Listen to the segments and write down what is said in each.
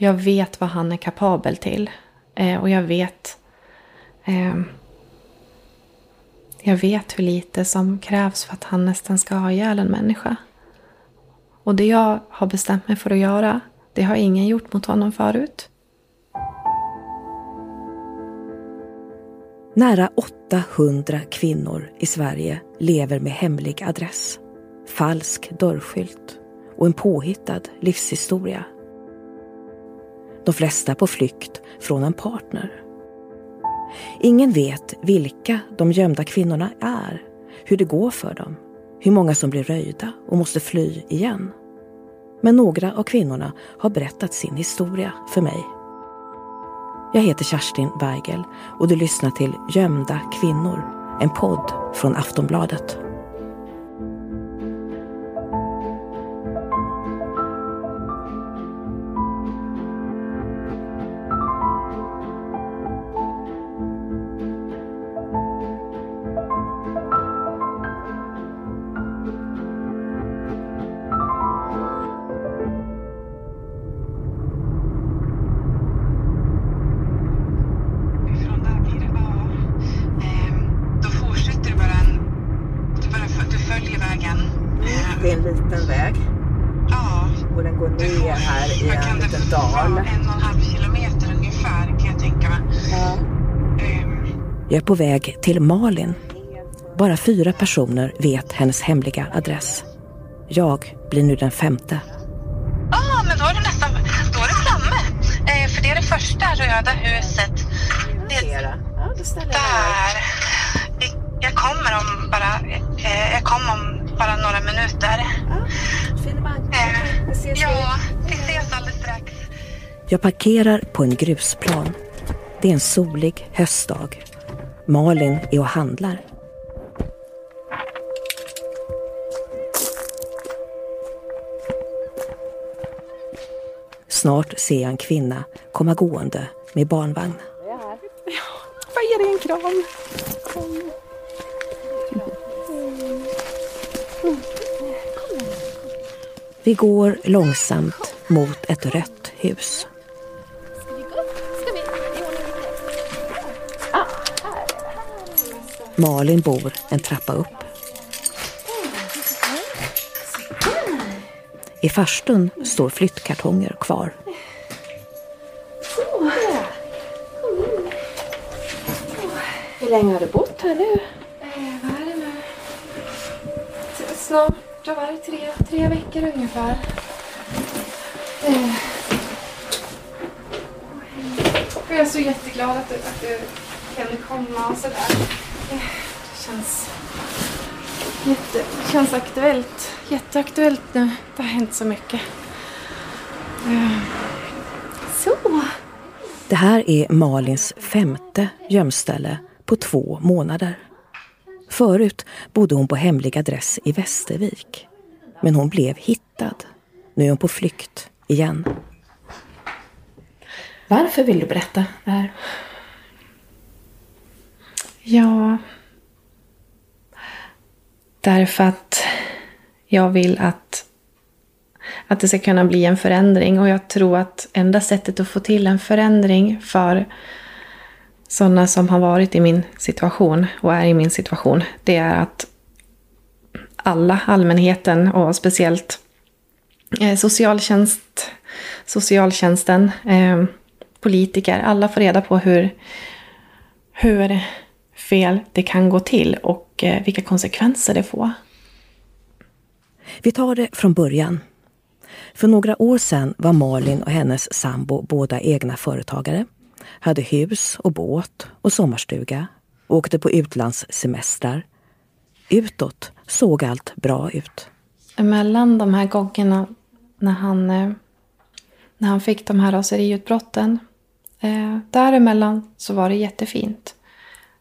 Jag vet vad han är kapabel till. Eh, och jag vet... Eh, jag vet hur lite som krävs för att han nästan ska ha ihjäl en människa. Och det jag har bestämt mig för att göra, det har ingen gjort mot honom förut. Nära 800 kvinnor i Sverige lever med hemlig adress, falsk dörrskylt och en påhittad livshistoria. De flesta på flykt från en partner. Ingen vet vilka de gömda kvinnorna är, hur det går för dem, hur många som blir röjda och måste fly igen. Men några av kvinnorna har berättat sin historia för mig. Jag heter Kerstin Weigel och du lyssnar till Gömda kvinnor, en podd från Aftonbladet. Jag är på väg till Malin. Bara fyra personer vet hennes hemliga adress. Jag blir nu den femte. ah, men då är du nästan då är du framme. Ehm, för det är det första röda huset. Det. Ja, då där. Jag- Jag kommer om bara, eh, jag kommer om bara några minuter. Ja. Eh, Vi ses Ja, vi ses alldeles strax. Jag parkerar på en grusplan. Det är en solig höstdag. Malin är och handlar. Snart ser jag en kvinna komma gående med barnvagn. Får jag ge dig en kram? Vi går långsamt mot ett rött hus. Malin bor en trappa upp. I farstun står flyttkartonger kvar. Hur länge har du bott här nu? vad är det nu? Snart, vad var det? Tre, tre veckor ungefär. Eh. Jag är så jätteglad att du, att du kunde komma och sådär. Det känns, jätte, det känns aktuellt. Jätteaktuellt nu. Det har hänt så mycket. Eh. Så. Det här är Malins femte gömställe på två månader. Förut bodde hon på hemlig adress i Västervik. Men hon blev hittad. Nu är hon på flykt igen. Varför vill du berätta det här? Ja... Därför att jag vill att, att det ska kunna bli en förändring. Och jag tror att enda sättet att få till en förändring för sådana som har varit i min situation och är i min situation, det är att alla, allmänheten och speciellt eh, socialtjänst, socialtjänsten, eh, politiker, alla får reda på hur, hur fel det kan gå till och eh, vilka konsekvenser det får. Vi tar det från början. För några år sedan var Malin och hennes sambo båda egna företagare, hade hus och båt och sommarstuga, åkte på utlandssemestrar. Utåt såg allt bra ut. Mellan de här gångerna när han, eh, när han fick de här raseriutbrotten, eh, däremellan så var det jättefint.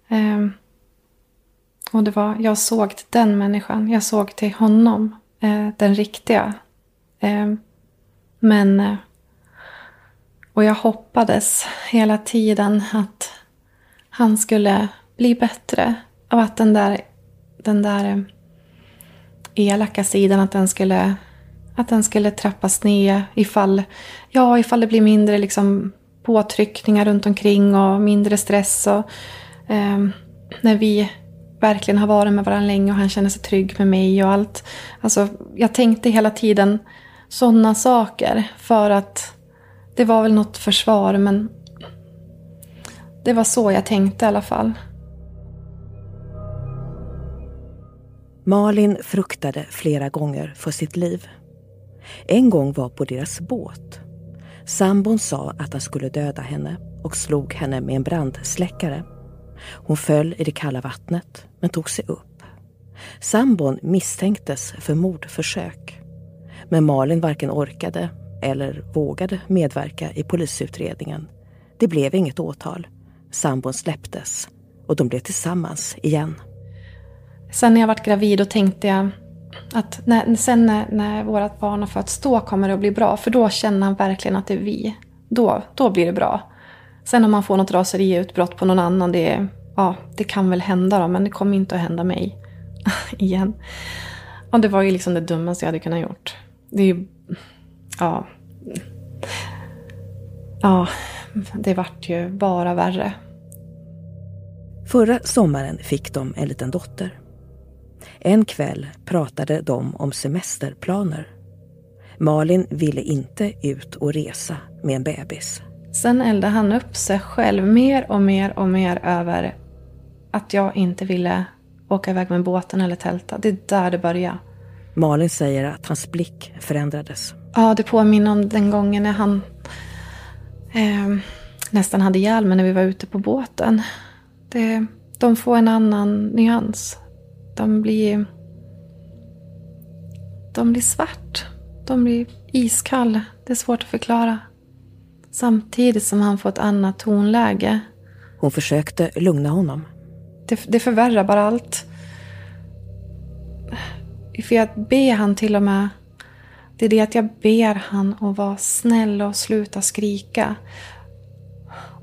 Eh, och det var, jag såg till den människan, jag såg till honom, eh, den riktiga. Eh, men, eh, och jag hoppades hela tiden att han skulle bli bättre. Och att den där, den där eh, elaka sidan, att den skulle, Att den skulle trappas ner ifall, ja, ifall det blir mindre liksom, påtryckningar runt omkring och mindre stress. Och, eh, när vi verkligen har varit med varandra länge och han känner sig trygg med mig och allt. Alltså, jag tänkte hela tiden sådana saker för att det var väl något försvar men det var så jag tänkte i alla fall. Malin fruktade flera gånger för sitt liv. En gång var på deras båt. Sambon sa att han skulle döda henne och slog henne med en brandsläckare. Hon föll i det kalla vattnet men tog sig upp. Sambon misstänktes för mordförsök. Men Malin varken orkade eller vågade medverka i polisutredningen. Det blev inget åtal. Sambon släpptes och de blev tillsammans igen. Sen när jag varit gravid och tänkte jag att när, sen när, när vårt barn har fötts, då kommer det att bli bra. För då känner han verkligen att det är vi. Då, då blir det bra. Sen om man får något raseriutbrott på någon annan, det, ja, det kan väl hända då, men det kommer inte att hända mig. Igen. Och det var ju liksom det dummaste jag hade kunnat gjort. Det är ju, ja. Ja, det vart ju bara värre. Förra sommaren fick de en liten dotter. En kväll pratade de om semesterplaner. Malin ville inte ut och resa med en bebis. Sen eldade han upp sig själv mer och mer och mer över att jag inte ville åka iväg med båten eller tälta. Det är där det började. Malin säger att hans blick förändrades. Ja, det påminner om den gången när han eh, nästan hade ihjäl mig när vi var ute på båten. Det, de får en annan nyans. De blir... De blir svart. De blir iskall. Det är svårt att förklara. Samtidigt som han får ett annat tonläge. Hon försökte lugna honom. Det, det förvärrar bara allt. För jag ber han till och med... Det är det att jag ber han att vara snäll och sluta skrika.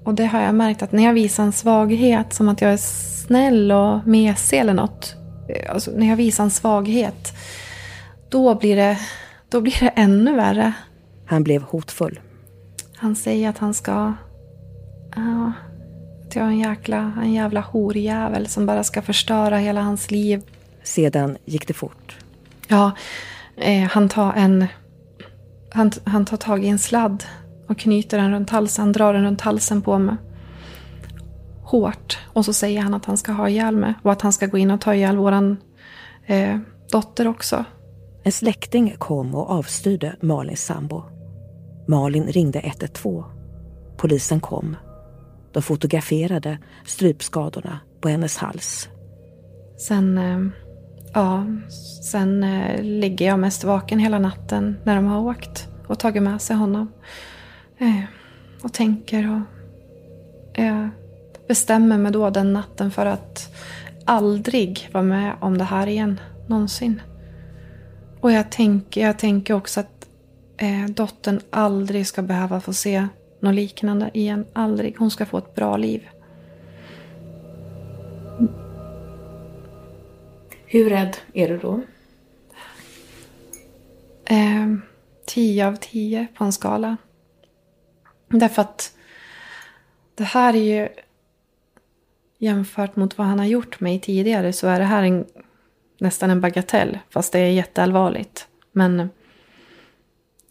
Och det har jag märkt att när jag visar en svaghet, som att jag är snäll och mesig eller något. Alltså när jag visar en svaghet, då blir det, då blir det ännu värre. Han blev hotfull. Han säger att han ska... Ja, att jag är en jäkla, en jävla horjävel som bara ska förstöra hela hans liv. Sedan gick det fort. Ja, eh, han tar en... Han, han tar tag i en sladd och knyter den runt halsen. Han drar den runt halsen på mig. Hårt. Och så säger han att han ska ha ihjäl mig. Och att han ska gå in och ta ihjäl våran eh, dotter också. En släkting kom och avstyrde Malins sambo. Malin ringde 112. Polisen kom. De fotograferade strypskadorna på hennes hals. Sen, eh, ja, sen eh, ligger jag mest vaken hela natten när de har åkt och tagit med sig honom. Eh, och tänker och jag bestämmer mig då den natten för att aldrig vara med om det här igen, någonsin. Och jag tänker, jag tänker också att eh, dottern aldrig ska behöva få se något liknande igen. Aldrig. Hon ska få ett bra liv. Hur rädd är du då? Eh, tio av tio på en skala. Därför att det här är ju jämfört mot vad han har gjort mig tidigare så är det här en, nästan en bagatell. Fast det är jätteallvarligt. Men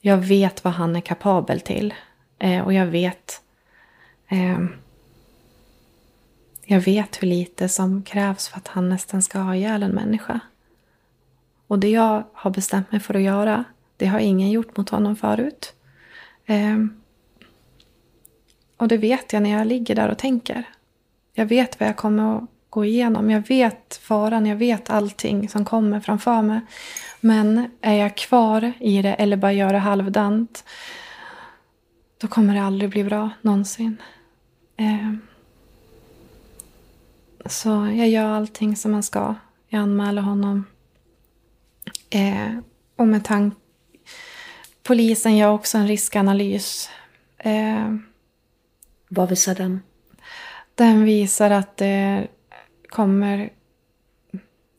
jag vet vad han är kapabel till. Eh, och jag vet eh, jag vet hur lite som krävs för att han nästan ska ha ihjäl en människa. Och det jag har bestämt mig för att göra, det har ingen gjort mot honom förut. Eh, och det vet jag när jag ligger där och tänker. Jag vet vad jag kommer att gå igenom. Jag vet faran, jag vet allting som kommer framför mig. Men är jag kvar i det eller bara gör det halvdant, då kommer det aldrig bli bra någonsin. Eh, så jag gör allting som man ska. Jag anmäler honom. Eh, och med tanke... Polisen gör också en riskanalys. Eh, Vad visar den? Den visar att det kommer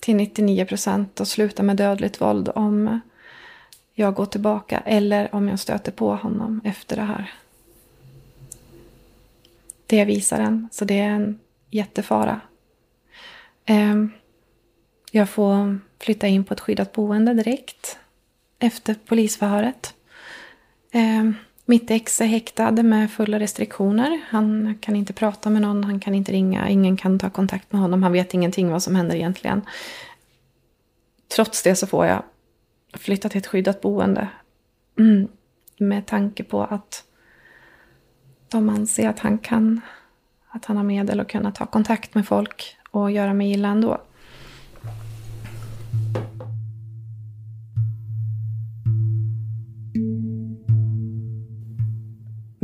till 99 procent att sluta med dödligt våld om jag går tillbaka eller om jag stöter på honom efter det här. Det visar en, så det är en jättefara. Ehm, jag får flytta in på ett skyddat boende direkt efter polisförhöret. Ehm, mitt ex är häktad med fulla restriktioner. Han kan inte prata med någon, han kan inte ringa, ingen kan ta kontakt med honom. Han vet ingenting vad som händer egentligen. Trots det så får jag flytta till ett skyddat boende. Mm. Med tanke på att de anser att han kan, att han har medel att kunna ta kontakt med folk och göra mig illa ändå.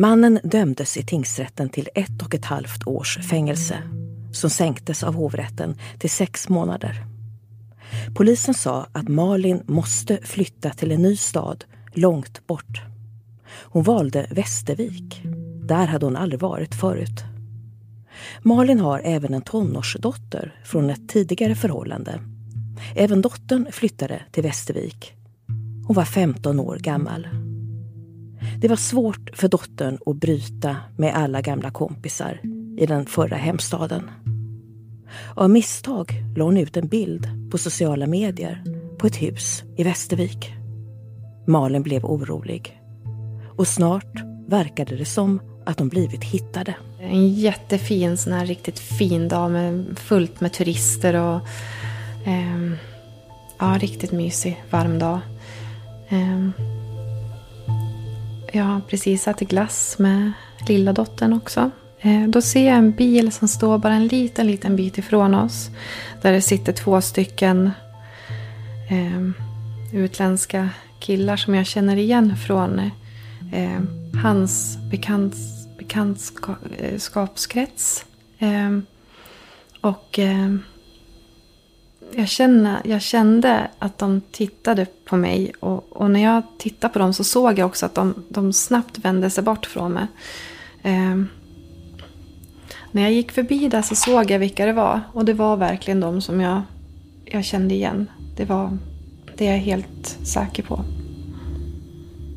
Mannen dömdes i tingsrätten till ett och ett halvt års fängelse som sänktes av hovrätten till sex månader. Polisen sa att Malin måste flytta till en ny stad långt bort. Hon valde Västervik. Där hade hon aldrig varit förut. Malin har även en tonårsdotter från ett tidigare förhållande. Även dottern flyttade till Västervik. Hon var 15 år gammal. Det var svårt för dottern att bryta med alla gamla kompisar i den förra hemstaden. Av misstag la hon ut en bild på sociala medier på ett hus i Västervik. Malin blev orolig. Och snart verkade det som att de blivit hittade. En jättefin, sån här riktigt fin dag med fullt med turister och eh, ja, riktigt mysig, varm dag. Eh, jag har precis ätit glass med lilla dottern också. Eh, då ser jag en bil som står bara en liten, liten bit ifrån oss. Där det sitter två stycken eh, utländska killar som jag känner igen från eh, hans bekants, bekantskapskrets. Eh, ehm, och eh, jag, känner, jag kände att de tittade på mig. Och, och, när jag tittade på dem så såg jag också att de, de snabbt vände sig bort från mig. Eh, när jag gick förbi där så såg jag vilka det var. Och det var verkligen de som jag, jag kände igen. Det var det jag är helt säker på.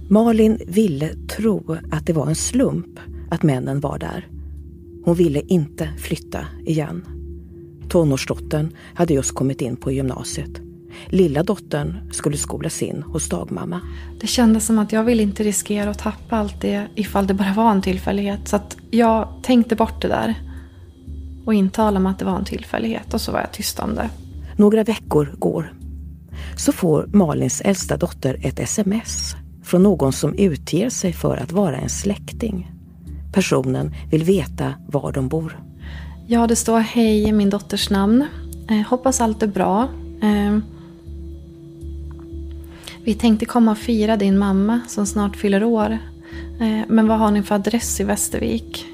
Malin ville tro att det var en slump att männen var där. Hon ville inte flytta igen. Tonårsdottern hade just kommit in på gymnasiet. Lilla dottern skulle skolas in hos dagmamma. Det kändes som att jag ville inte riskera att tappa allt det ifall det bara var en tillfällighet. Så att jag tänkte bort det där. Och intalade mig att det var en tillfällighet och så var jag tyst om det. Några veckor går. Så får Malins äldsta dotter ett sms från någon som utger sig för att vara en släkting. Personen vill veta var de bor. Ja, det står hej i min dotters namn. Eh, hoppas allt är bra. Eh, vi tänkte komma och fira din mamma som snart fyller år. Eh, men vad har ni för adress i Västervik?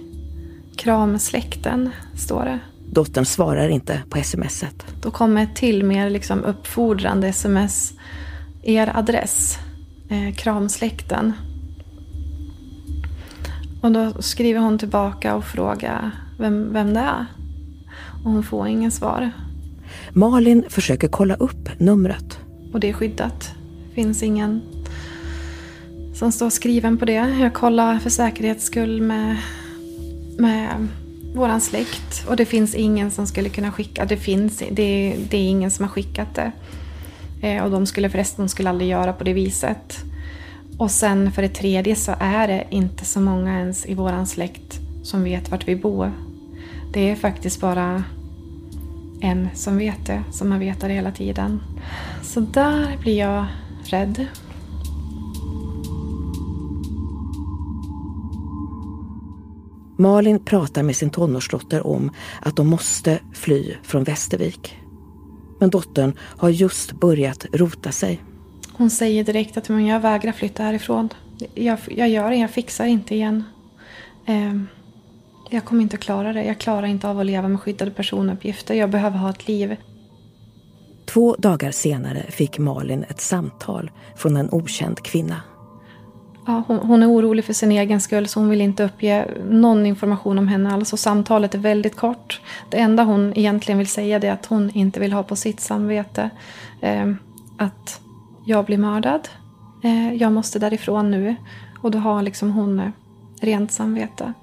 Kramsläkten, står det. Dottern svarar inte på smset. Då kommer ett till mer liksom uppfordrande sms. Er adress, eh, Kramsläkten. Och då skriver hon tillbaka och frågar vem, vem det är. Och hon får ingen svar. Malin försöker kolla upp numret. Och det är skyddat. Finns ingen som står skriven på det. Jag kollar för säkerhets skull med, med våran släkt. Och det finns ingen som skulle kunna skicka. Det finns det, det är ingen som har skickat det. Eh, och de skulle förresten de skulle aldrig göra på det viset. Och sen för det tredje så är det inte så många ens i våran släkt som vet vart vi bor. Det är faktiskt bara en som vet det, som har vetat det hela tiden. Så där blir jag rädd. Malin pratar med sin tonårsdotter om att de måste fly från Västervik. Men dottern har just börjat rota sig. Hon säger direkt att jag vägrar flytta härifrån. Jag, jag gör det, jag fixar inte igen. Eh, jag kommer inte att klara det. Jag klarar inte av att leva med skyddade personuppgifter. Jag behöver ha ett liv. Två dagar senare fick Malin ett samtal från en okänd kvinna. Ja, hon, hon, är orolig för sin egen skull så hon vill inte uppge någon information om henne alls. Och samtalet är väldigt kort. Det enda hon egentligen vill säga är att hon inte vill ha på sitt samvete eh, att jag blir mördad. Eh, jag måste därifrån nu. Och då har liksom hon eh, rent samvete.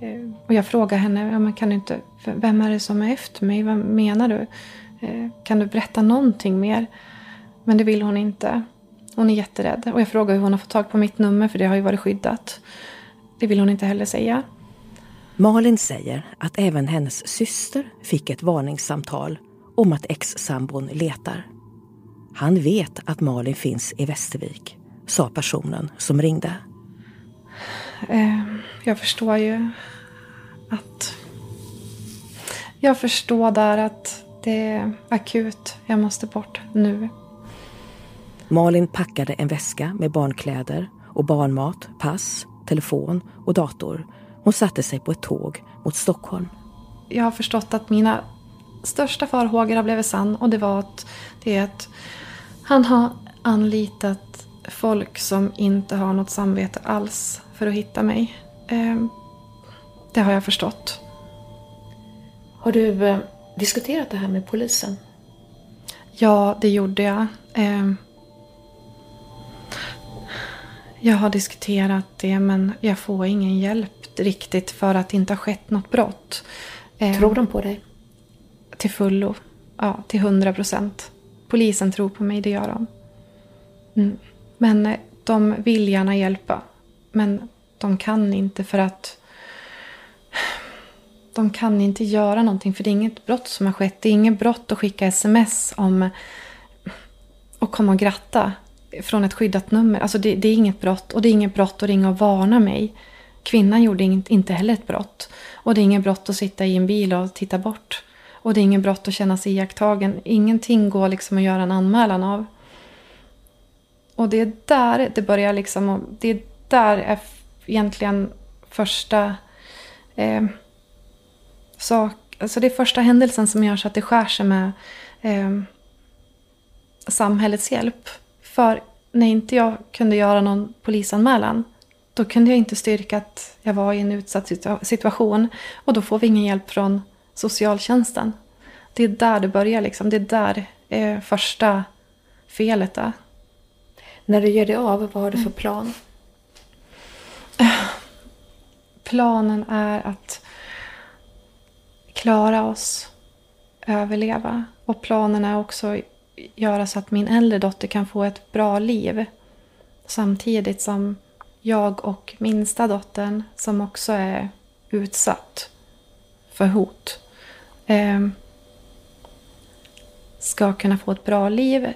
Eh, och jag frågar henne, ja, men kan du inte, vem är det som är efter mig? Vad menar du? Eh, kan du berätta någonting mer? Men det vill hon inte. Hon är jätterädd. Och jag frågar hur hon har fått tag på mitt nummer, för det har ju varit skyddat. Det vill hon inte heller säga. Malin säger att även hennes syster fick ett varningssamtal om att ex-sambon letar. Han vet att Malin finns i Västervik, sa personen som ringde. Eh, jag förstår ju att... Jag förstår där att det är akut. Jag måste bort nu. Malin packade en väska med barnkläder och barnmat, pass, telefon och dator. Hon satte sig på ett tåg mot Stockholm. Jag har förstått att mina största farhågor har blivit sann och det var att, det är att han har anlitat folk som inte har något samvete alls för att hitta mig. Ehm, det har jag förstått. Har du eh, diskuterat det här med polisen? Ja, det gjorde jag. Ehm, jag har diskuterat det men jag får ingen hjälp riktigt för att det inte har skett något brott. Ehm, tror de på dig? Till fullo. Ja, till hundra procent. Polisen tror på mig, det gör de. Mm. Men eh, de vill gärna hjälpa. Men de kan inte för att de kan inte göra någonting för det är inget brott som har skett. Det är inget brott att skicka sms om och komma och gratta från ett skyddat nummer. Alltså det, det, är inget brott och det är inget brott att ringa och varna mig. Kvinnan gjorde inget, inte heller ett brott. Och det är inget brott att sitta i en bil och titta bort. Och det är inget brott att känna sig iakttagen. Ingenting går liksom att göra en anmälan av. Och det är där det börjar liksom, det är där är egentligen första eh, sak, alltså det är första händelsen som gör så att det skär sig med eh, samhällets hjälp. För när inte jag kunde göra någon polisanmälan då kunde jag inte styrka att jag var i en utsatt situation. Och då får vi ingen hjälp från socialtjänsten. Det är där det börjar. Liksom. Det är där eh, första felet är. När du ger dig av, vad har du för plan? Planen är att klara oss, överleva. Och planen är också att göra så att min äldre dotter kan få ett bra liv. Samtidigt som jag och minsta dottern, som också är utsatt för hot, eh, ska kunna få ett bra liv.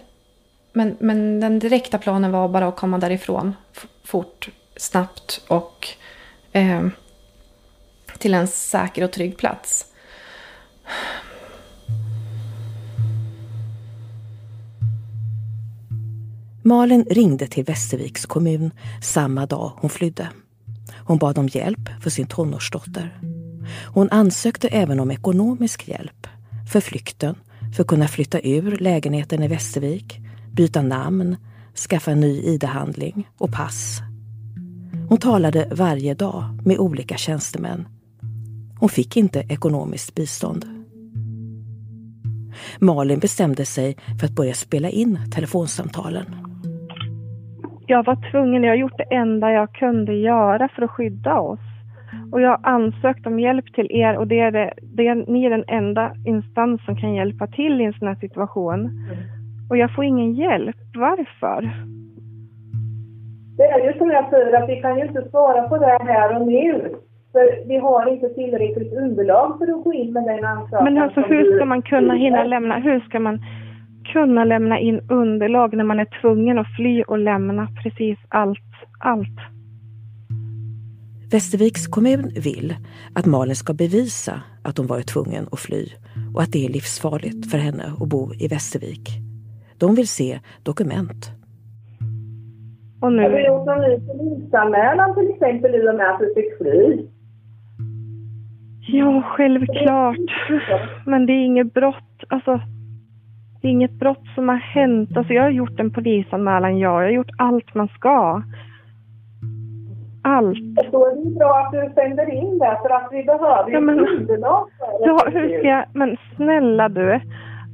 Men, men den direkta planen var bara att komma därifrån fort, snabbt och eh, till en säker och trygg plats. Malin ringde till Västerviks kommun samma dag hon flydde. Hon bad om hjälp för sin tonårsdotter. Hon ansökte även om ekonomisk hjälp för flykten, för att kunna flytta ur lägenheten i Västervik, byta namn, skaffa en ny ID-handling och pass. Hon talade varje dag med olika tjänstemän. Hon fick inte ekonomiskt bistånd. Malin bestämde sig för att börja spela in telefonsamtalen. Jag var tvungen, jag har gjort det enda jag kunde göra för att skydda oss. Och jag har ansökt om hjälp till er och det är, det, det är, ni är den enda instans som kan hjälpa till i en sån här situation. Och jag får ingen hjälp. Varför? Det är ju som jag säger att vi kan ju inte svara på det här och nu. För vi har inte tillräckligt underlag för att gå in med den ansökan. Men alltså hur ska man kunna hinna lämna, hur ska man kunna lämna in underlag när man är tvungen att fly och lämna precis allt, allt? Västerviks kommun vill att Malin ska bevisa att hon varit tvungen att fly och att det är livsfarligt för henne att bo i Västervik. De vill se dokument. Och nu... Har du gjort någon ny polisanmälan till exempel i och med att du fick fly? Ja, självklart. Men det är inget brott. Alltså, det är inget brott som har hänt. Alltså, jag har gjort en polisanmälan, ja. Jag har gjort allt man ska. Allt. Då är det bra att du sänder in det, för att vi behöver ju ja, men, underlag ja, hur ska jag, Men snälla du.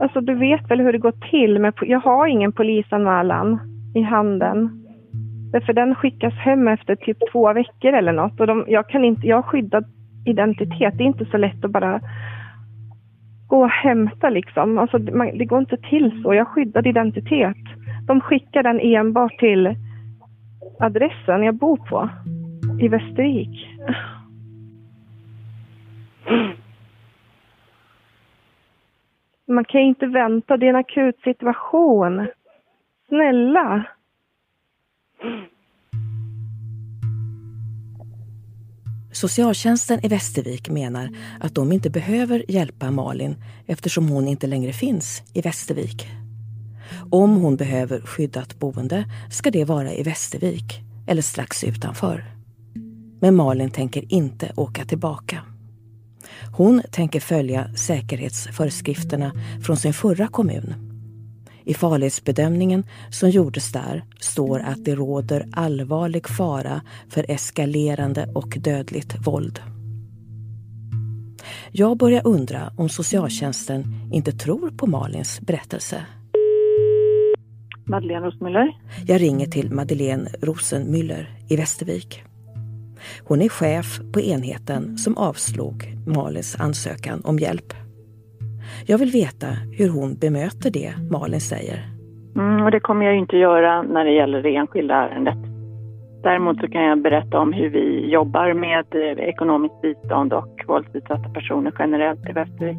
Alltså, du vet väl hur det går till med... Jag har ingen polisanmälan. i handen. Därför den skickas hem efter typ två veckor eller något. Och de, jag, kan inte, jag har skyddad identitet. Det är inte så lätt att bara gå och hämta liksom. Alltså, man, det går inte till så. Jag har skyddad identitet. De skickar den enbart till adressen jag bor på i Västervik. Man kan ju inte vänta, det är en akut situation. Snälla. Socialtjänsten i Västervik menar att de inte behöver hjälpa Malin eftersom hon inte längre finns i Västervik. Om hon behöver skyddat boende ska det vara i Västervik eller strax utanför. Men Malin tänker inte åka tillbaka. Hon tänker följa säkerhetsföreskrifterna från sin förra kommun. I farlighetsbedömningen som gjordes där står att det råder allvarlig fara för eskalerande och dödligt våld. Jag börjar undra om socialtjänsten inte tror på Malins berättelse. Madeleine Rosenmüller. Jag ringer till Madeleine Rosenmüller i Västervik. Hon är chef på enheten som avslog Malins ansökan om hjälp. Jag vill veta hur hon bemöter det Malin säger. Mm, och det kommer jag inte göra när det gäller det enskilda ärendet. Däremot så kan jag berätta om hur vi jobbar med eh, ekonomiskt bistånd och våldsutsatta personer generellt i Västervik.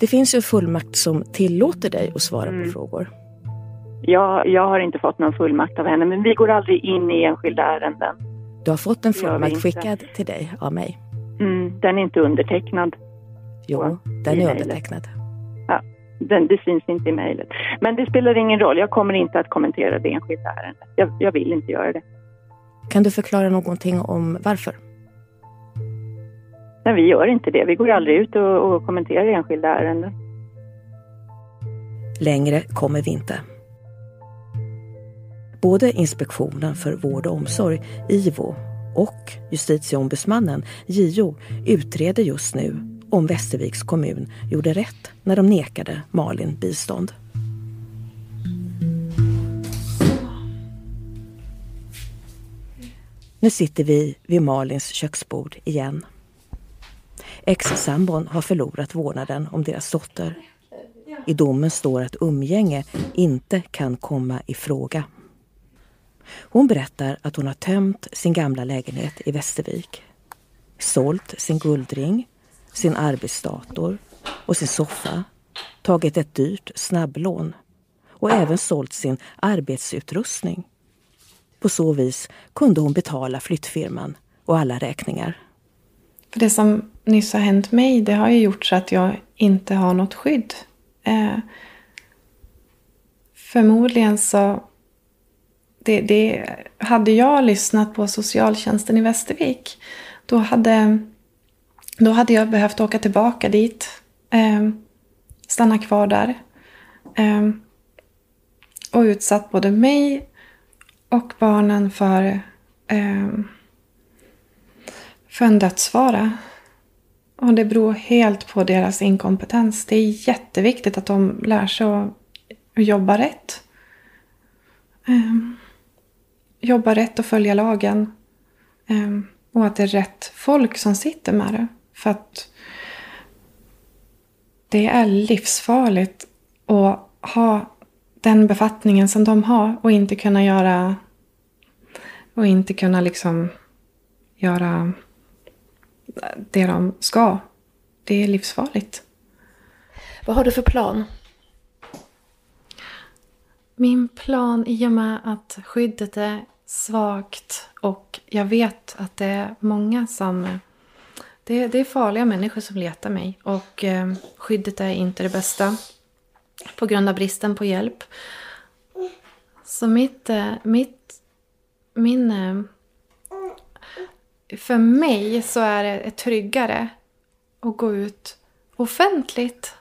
Det finns ju en fullmakt som tillåter dig att svara Mm. på frågor. Jag, jag har inte fått någon fullmakt av henne, men vi går aldrig in i enskilda ärenden. Du har fått en fullmakt skickad till dig av mig. Mm, den är inte undertecknad. Jo, Ja, den är undertecknad. Den, det syns inte i mejlet. Men det spelar ingen roll. Jag kommer inte att kommentera det enskilda ärendet. Jag, jag vill inte göra det. Kan du förklara någonting om varför? Men vi gör inte det. Vi går aldrig ut och, och kommenterar enskilda ärenden. Längre kommer vi inte. Både Inspektionen för vård och omsorg, IVO, och Justitieombudsmannen, JO, utreder just nu om Västerviks kommun gjorde rätt när de nekade Malin bistånd. Nu sitter vi vid Malins köksbord igen. Ex-sambon har förlorat vårdnaden om deras dotter. I domen står att umgänge inte kan komma i fråga. Hon berättar att hon har tömt sin gamla lägenhet i Västervik. Sålt sin guldring, sin arbetsdator och sin soffa. Tagit ett dyrt snabblån och även sålt sin arbetsutrustning. På så vis kunde hon betala flyttfirman och alla räkningar. För det som nyss har hänt mig, det har ju gjort så att jag inte har något skydd. Eh, förmodligen så... Det, det, hade jag lyssnat på socialtjänsten i Västervik, då hade, då hade jag behövt åka tillbaka dit. Eh, stanna kvar där. Eh, och utsatt både mig och barnen för, eh, för en dödsfara. Och det beror helt på deras inkompetens. Det är jätteviktigt att de lär sig att, jobba rätt. Ehm, jobba rätt och följa lagen. Ehm, och att det är rätt folk som sitter med det. För att det är livsfarligt att ha den befattningen som de har och inte kunna göra och inte kunna liksom göra det de ska. Det är livsfarligt. Vad har du för plan? Min plan i och med att skyddet är svagt och jag vet att det är många som... Det, det är farliga människor som letar mig och eh, skyddet är inte det bästa på grund av bristen på hjälp. Så mitt... Eh, mitt min... Eh, för mig så är det tryggare att gå ut offentligt.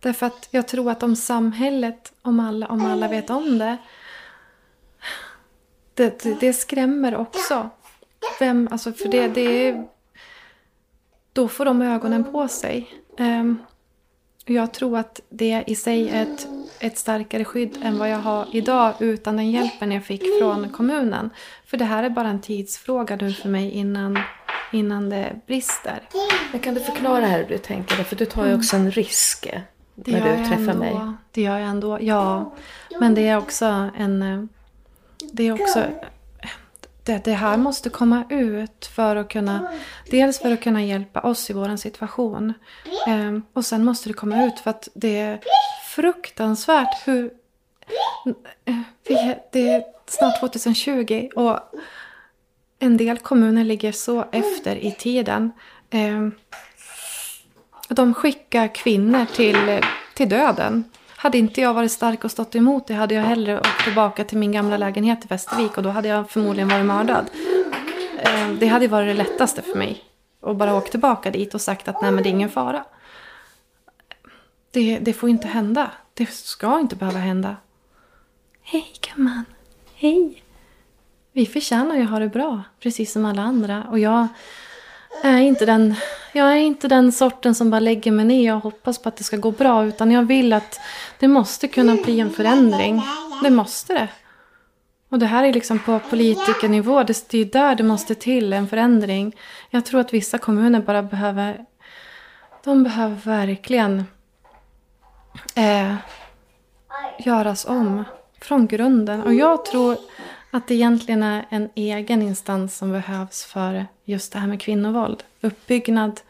Därför att jag tror att om samhället, om alla, om alla vet om det, det, det, det skrämmer också. Vem, alltså för det, det är, då får de ögonen på sig. Ehm, jag tror att det i sig är ett, ett starkare skydd än vad jag har idag utan den hjälpen jag fick från kommunen. För det här är bara en tidsfråga nu för mig innan, innan det brister. Men kan du förklara här hur du tänker? För du tar ju också en risk eh, Det när du träffar ändå. mig. Det gör jag ändå, ja. Men det är också en... eh, Det är också... Det, det här måste komma ut för att kunna... Dels för att kunna hjälpa oss i vår situation. Ehm, och sen måste det komma ut för att det är fruktansvärt hur... eh, vi- Det är snart 2020 och en del kommuner ligger så efter i tiden. Ehm, de skickar kvinnor till, till döden. Hade inte jag varit stark och stått emot det hade jag hellre åkt tillbaka till min gamla lägenhet i Västervik och då hade jag förmodligen varit mördad. Eh, Det hade varit det lättaste för mig. Och bara åkt tillbaka dit och sagt att nej men det är ingen fara. Det, det får inte hända. Det ska inte behöva hända. Hej gumman. Hej. Vi förtjänar ju att ha det bra, precis som alla andra. Och jag är inte den, jag är inte den sorten som bara lägger mig ner och hoppas på att det ska gå bra. Utan jag vill att det måste kunna bli en förändring. Det måste det. Och det här är liksom på politikernivå. Det är där det måste till en förändring. Jag tror att vissa kommuner bara behöver... De behöver verkligen eh, göras om från grunden. Och jag tror att det egentligen är en egen instans som behövs för just det här med kvinnovåld. Uppbyggnad,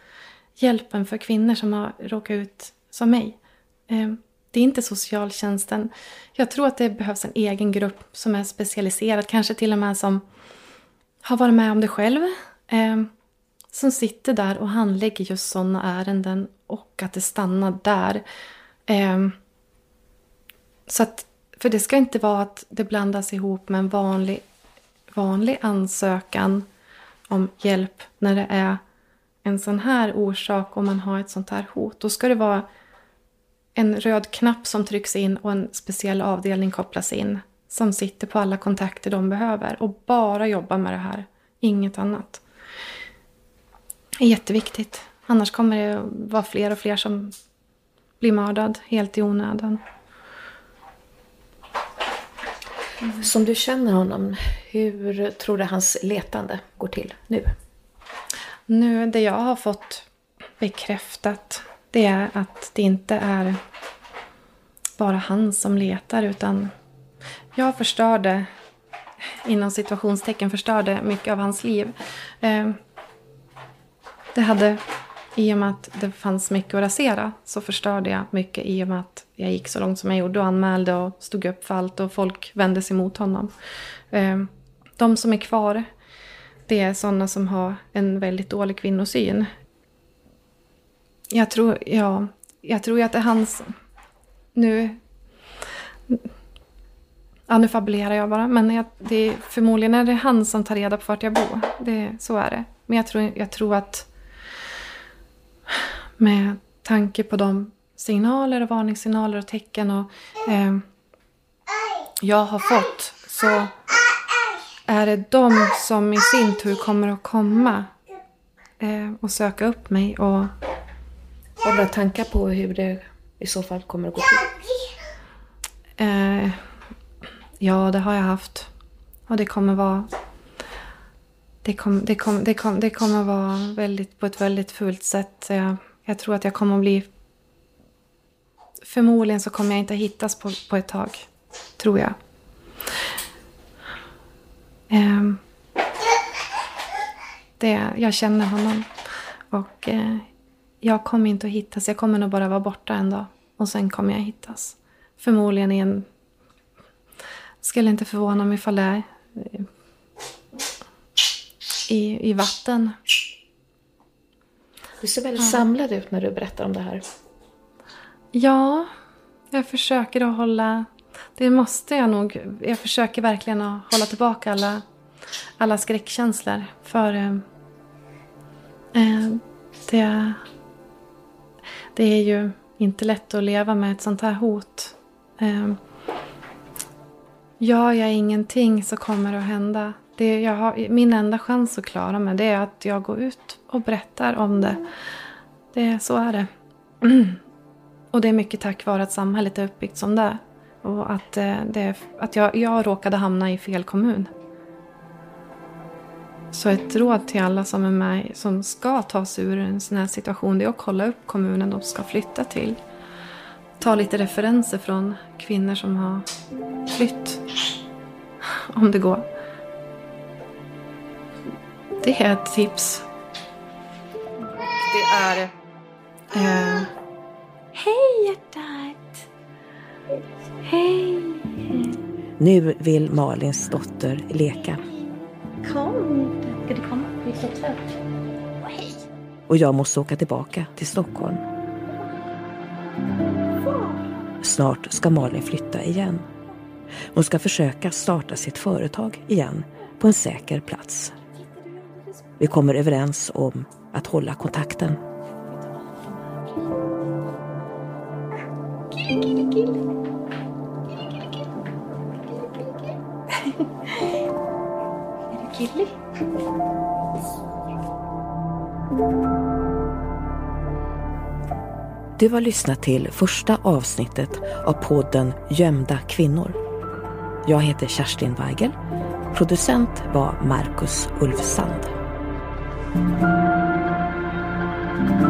hjälpen för kvinnor som har råkat ut som mig. Ehm, det är inte socialtjänsten. Jag tror att det behövs en egen grupp som är specialiserad, kanske till och med som har varit med om det själv. Ehm, som sitter där och handlägger just sådana ärenden och att det stannar där. Ehm, så att, för det ska inte vara att det blandas ihop med en vanlig, vanlig ansökan om hjälp när det är en sån här orsak och man har ett sånt här hot. Då ska det vara en röd knapp som trycks in och en speciell avdelning kopplas in som sitter på alla kontakter de behöver och bara jobbar med det här. Inget annat. Det är jätteviktigt. Annars kommer det vara fler och fler som blir mördad helt i onödan. Mm. Som du känner honom, hur tror du hans letande går till nu? Nu, det jag har fått bekräftat, det är att det inte är bara han som letar, utan jag förstörde, inom situationstecken förstörde mycket av hans liv. Eh, det hade, i och med att det fanns mycket att rasera, så förstörde jag mycket i och med att jag gick så långt som jag gjorde och anmälde och stod upp för allt och folk vände sig mot honom. Eh, de som är kvar, det är sådana som har en väldigt dålig kvinnosyn. Jag tror, ja, jag tror ju att det är hans... Nu... Ja, nu fabulerar jag bara. Men jag, det är, förmodligen är det han som tar reda på vart jag bor. Det, så är det. Men jag tror, jag tror att med tanke på de signaler och varningssignaler och tecken och eh, jag har fått så är det de som i sin tur kommer att komma eh, och söka upp mig och Har du några tankar på hur det i så fall kommer att gå till? Eh, ja, det har jag haft. Och det kommer vara... Det, kom, det, kom, det, kom, det kommer vara väldigt, på ett väldigt fult sätt. Jag, jag tror att jag kommer att bli... Förmodligen så kommer jag inte att hittas på, på ett tag. Tror jag. Ehm, det, jag känner honom. Och eh, jag kommer inte att hittas. Jag kommer nog bara vara borta en dag. Och sen kommer jag hittas. Förmodligen i en... Skulle inte förvåna mig ifall det är eh, i, i vatten. Du ser väldigt samlad ut när du berättar om det här. Ja, jag försöker att hålla... Det måste jag nog. Jag försöker verkligen att hålla tillbaka alla, alla skräckkänslor. För eh, eh, det, det är ju inte lätt att leva med ett sånt här hot. Eh, gör jag ingenting så kommer det att hända. Det jag har, min enda chans att klara mig det är att jag går ut och berättar om det. det så är det. Och det är mycket tack vare att samhället är uppbyggt som det är. Och att, eh, det, att jag, jag råkade hamna i fel kommun. Så ett råd till alla som är med som ska ta sig ur en sån här situation det är att kolla upp kommunen de ska flytta till. Ta lite referenser från kvinnor som har flytt. Om det går. Det är ett tips. Det är... Eh, Hej hjärtat! Hej! Nu vill Malins dotter leka. Kom, ska du komma? Vi ska ta Hej! och jag måste åka tillbaka till Stockholm. Snart ska Malin flytta igen. Hon ska försöka starta sitt företag igen på en säker plats. Vi kommer överens om att hålla kontakten. Är du killig? Du har lyssnat till första avsnittet av podden Gömda kvinnor. Jag heter Kerstin Weigel. Producent var Marcus Ulfsand. thank you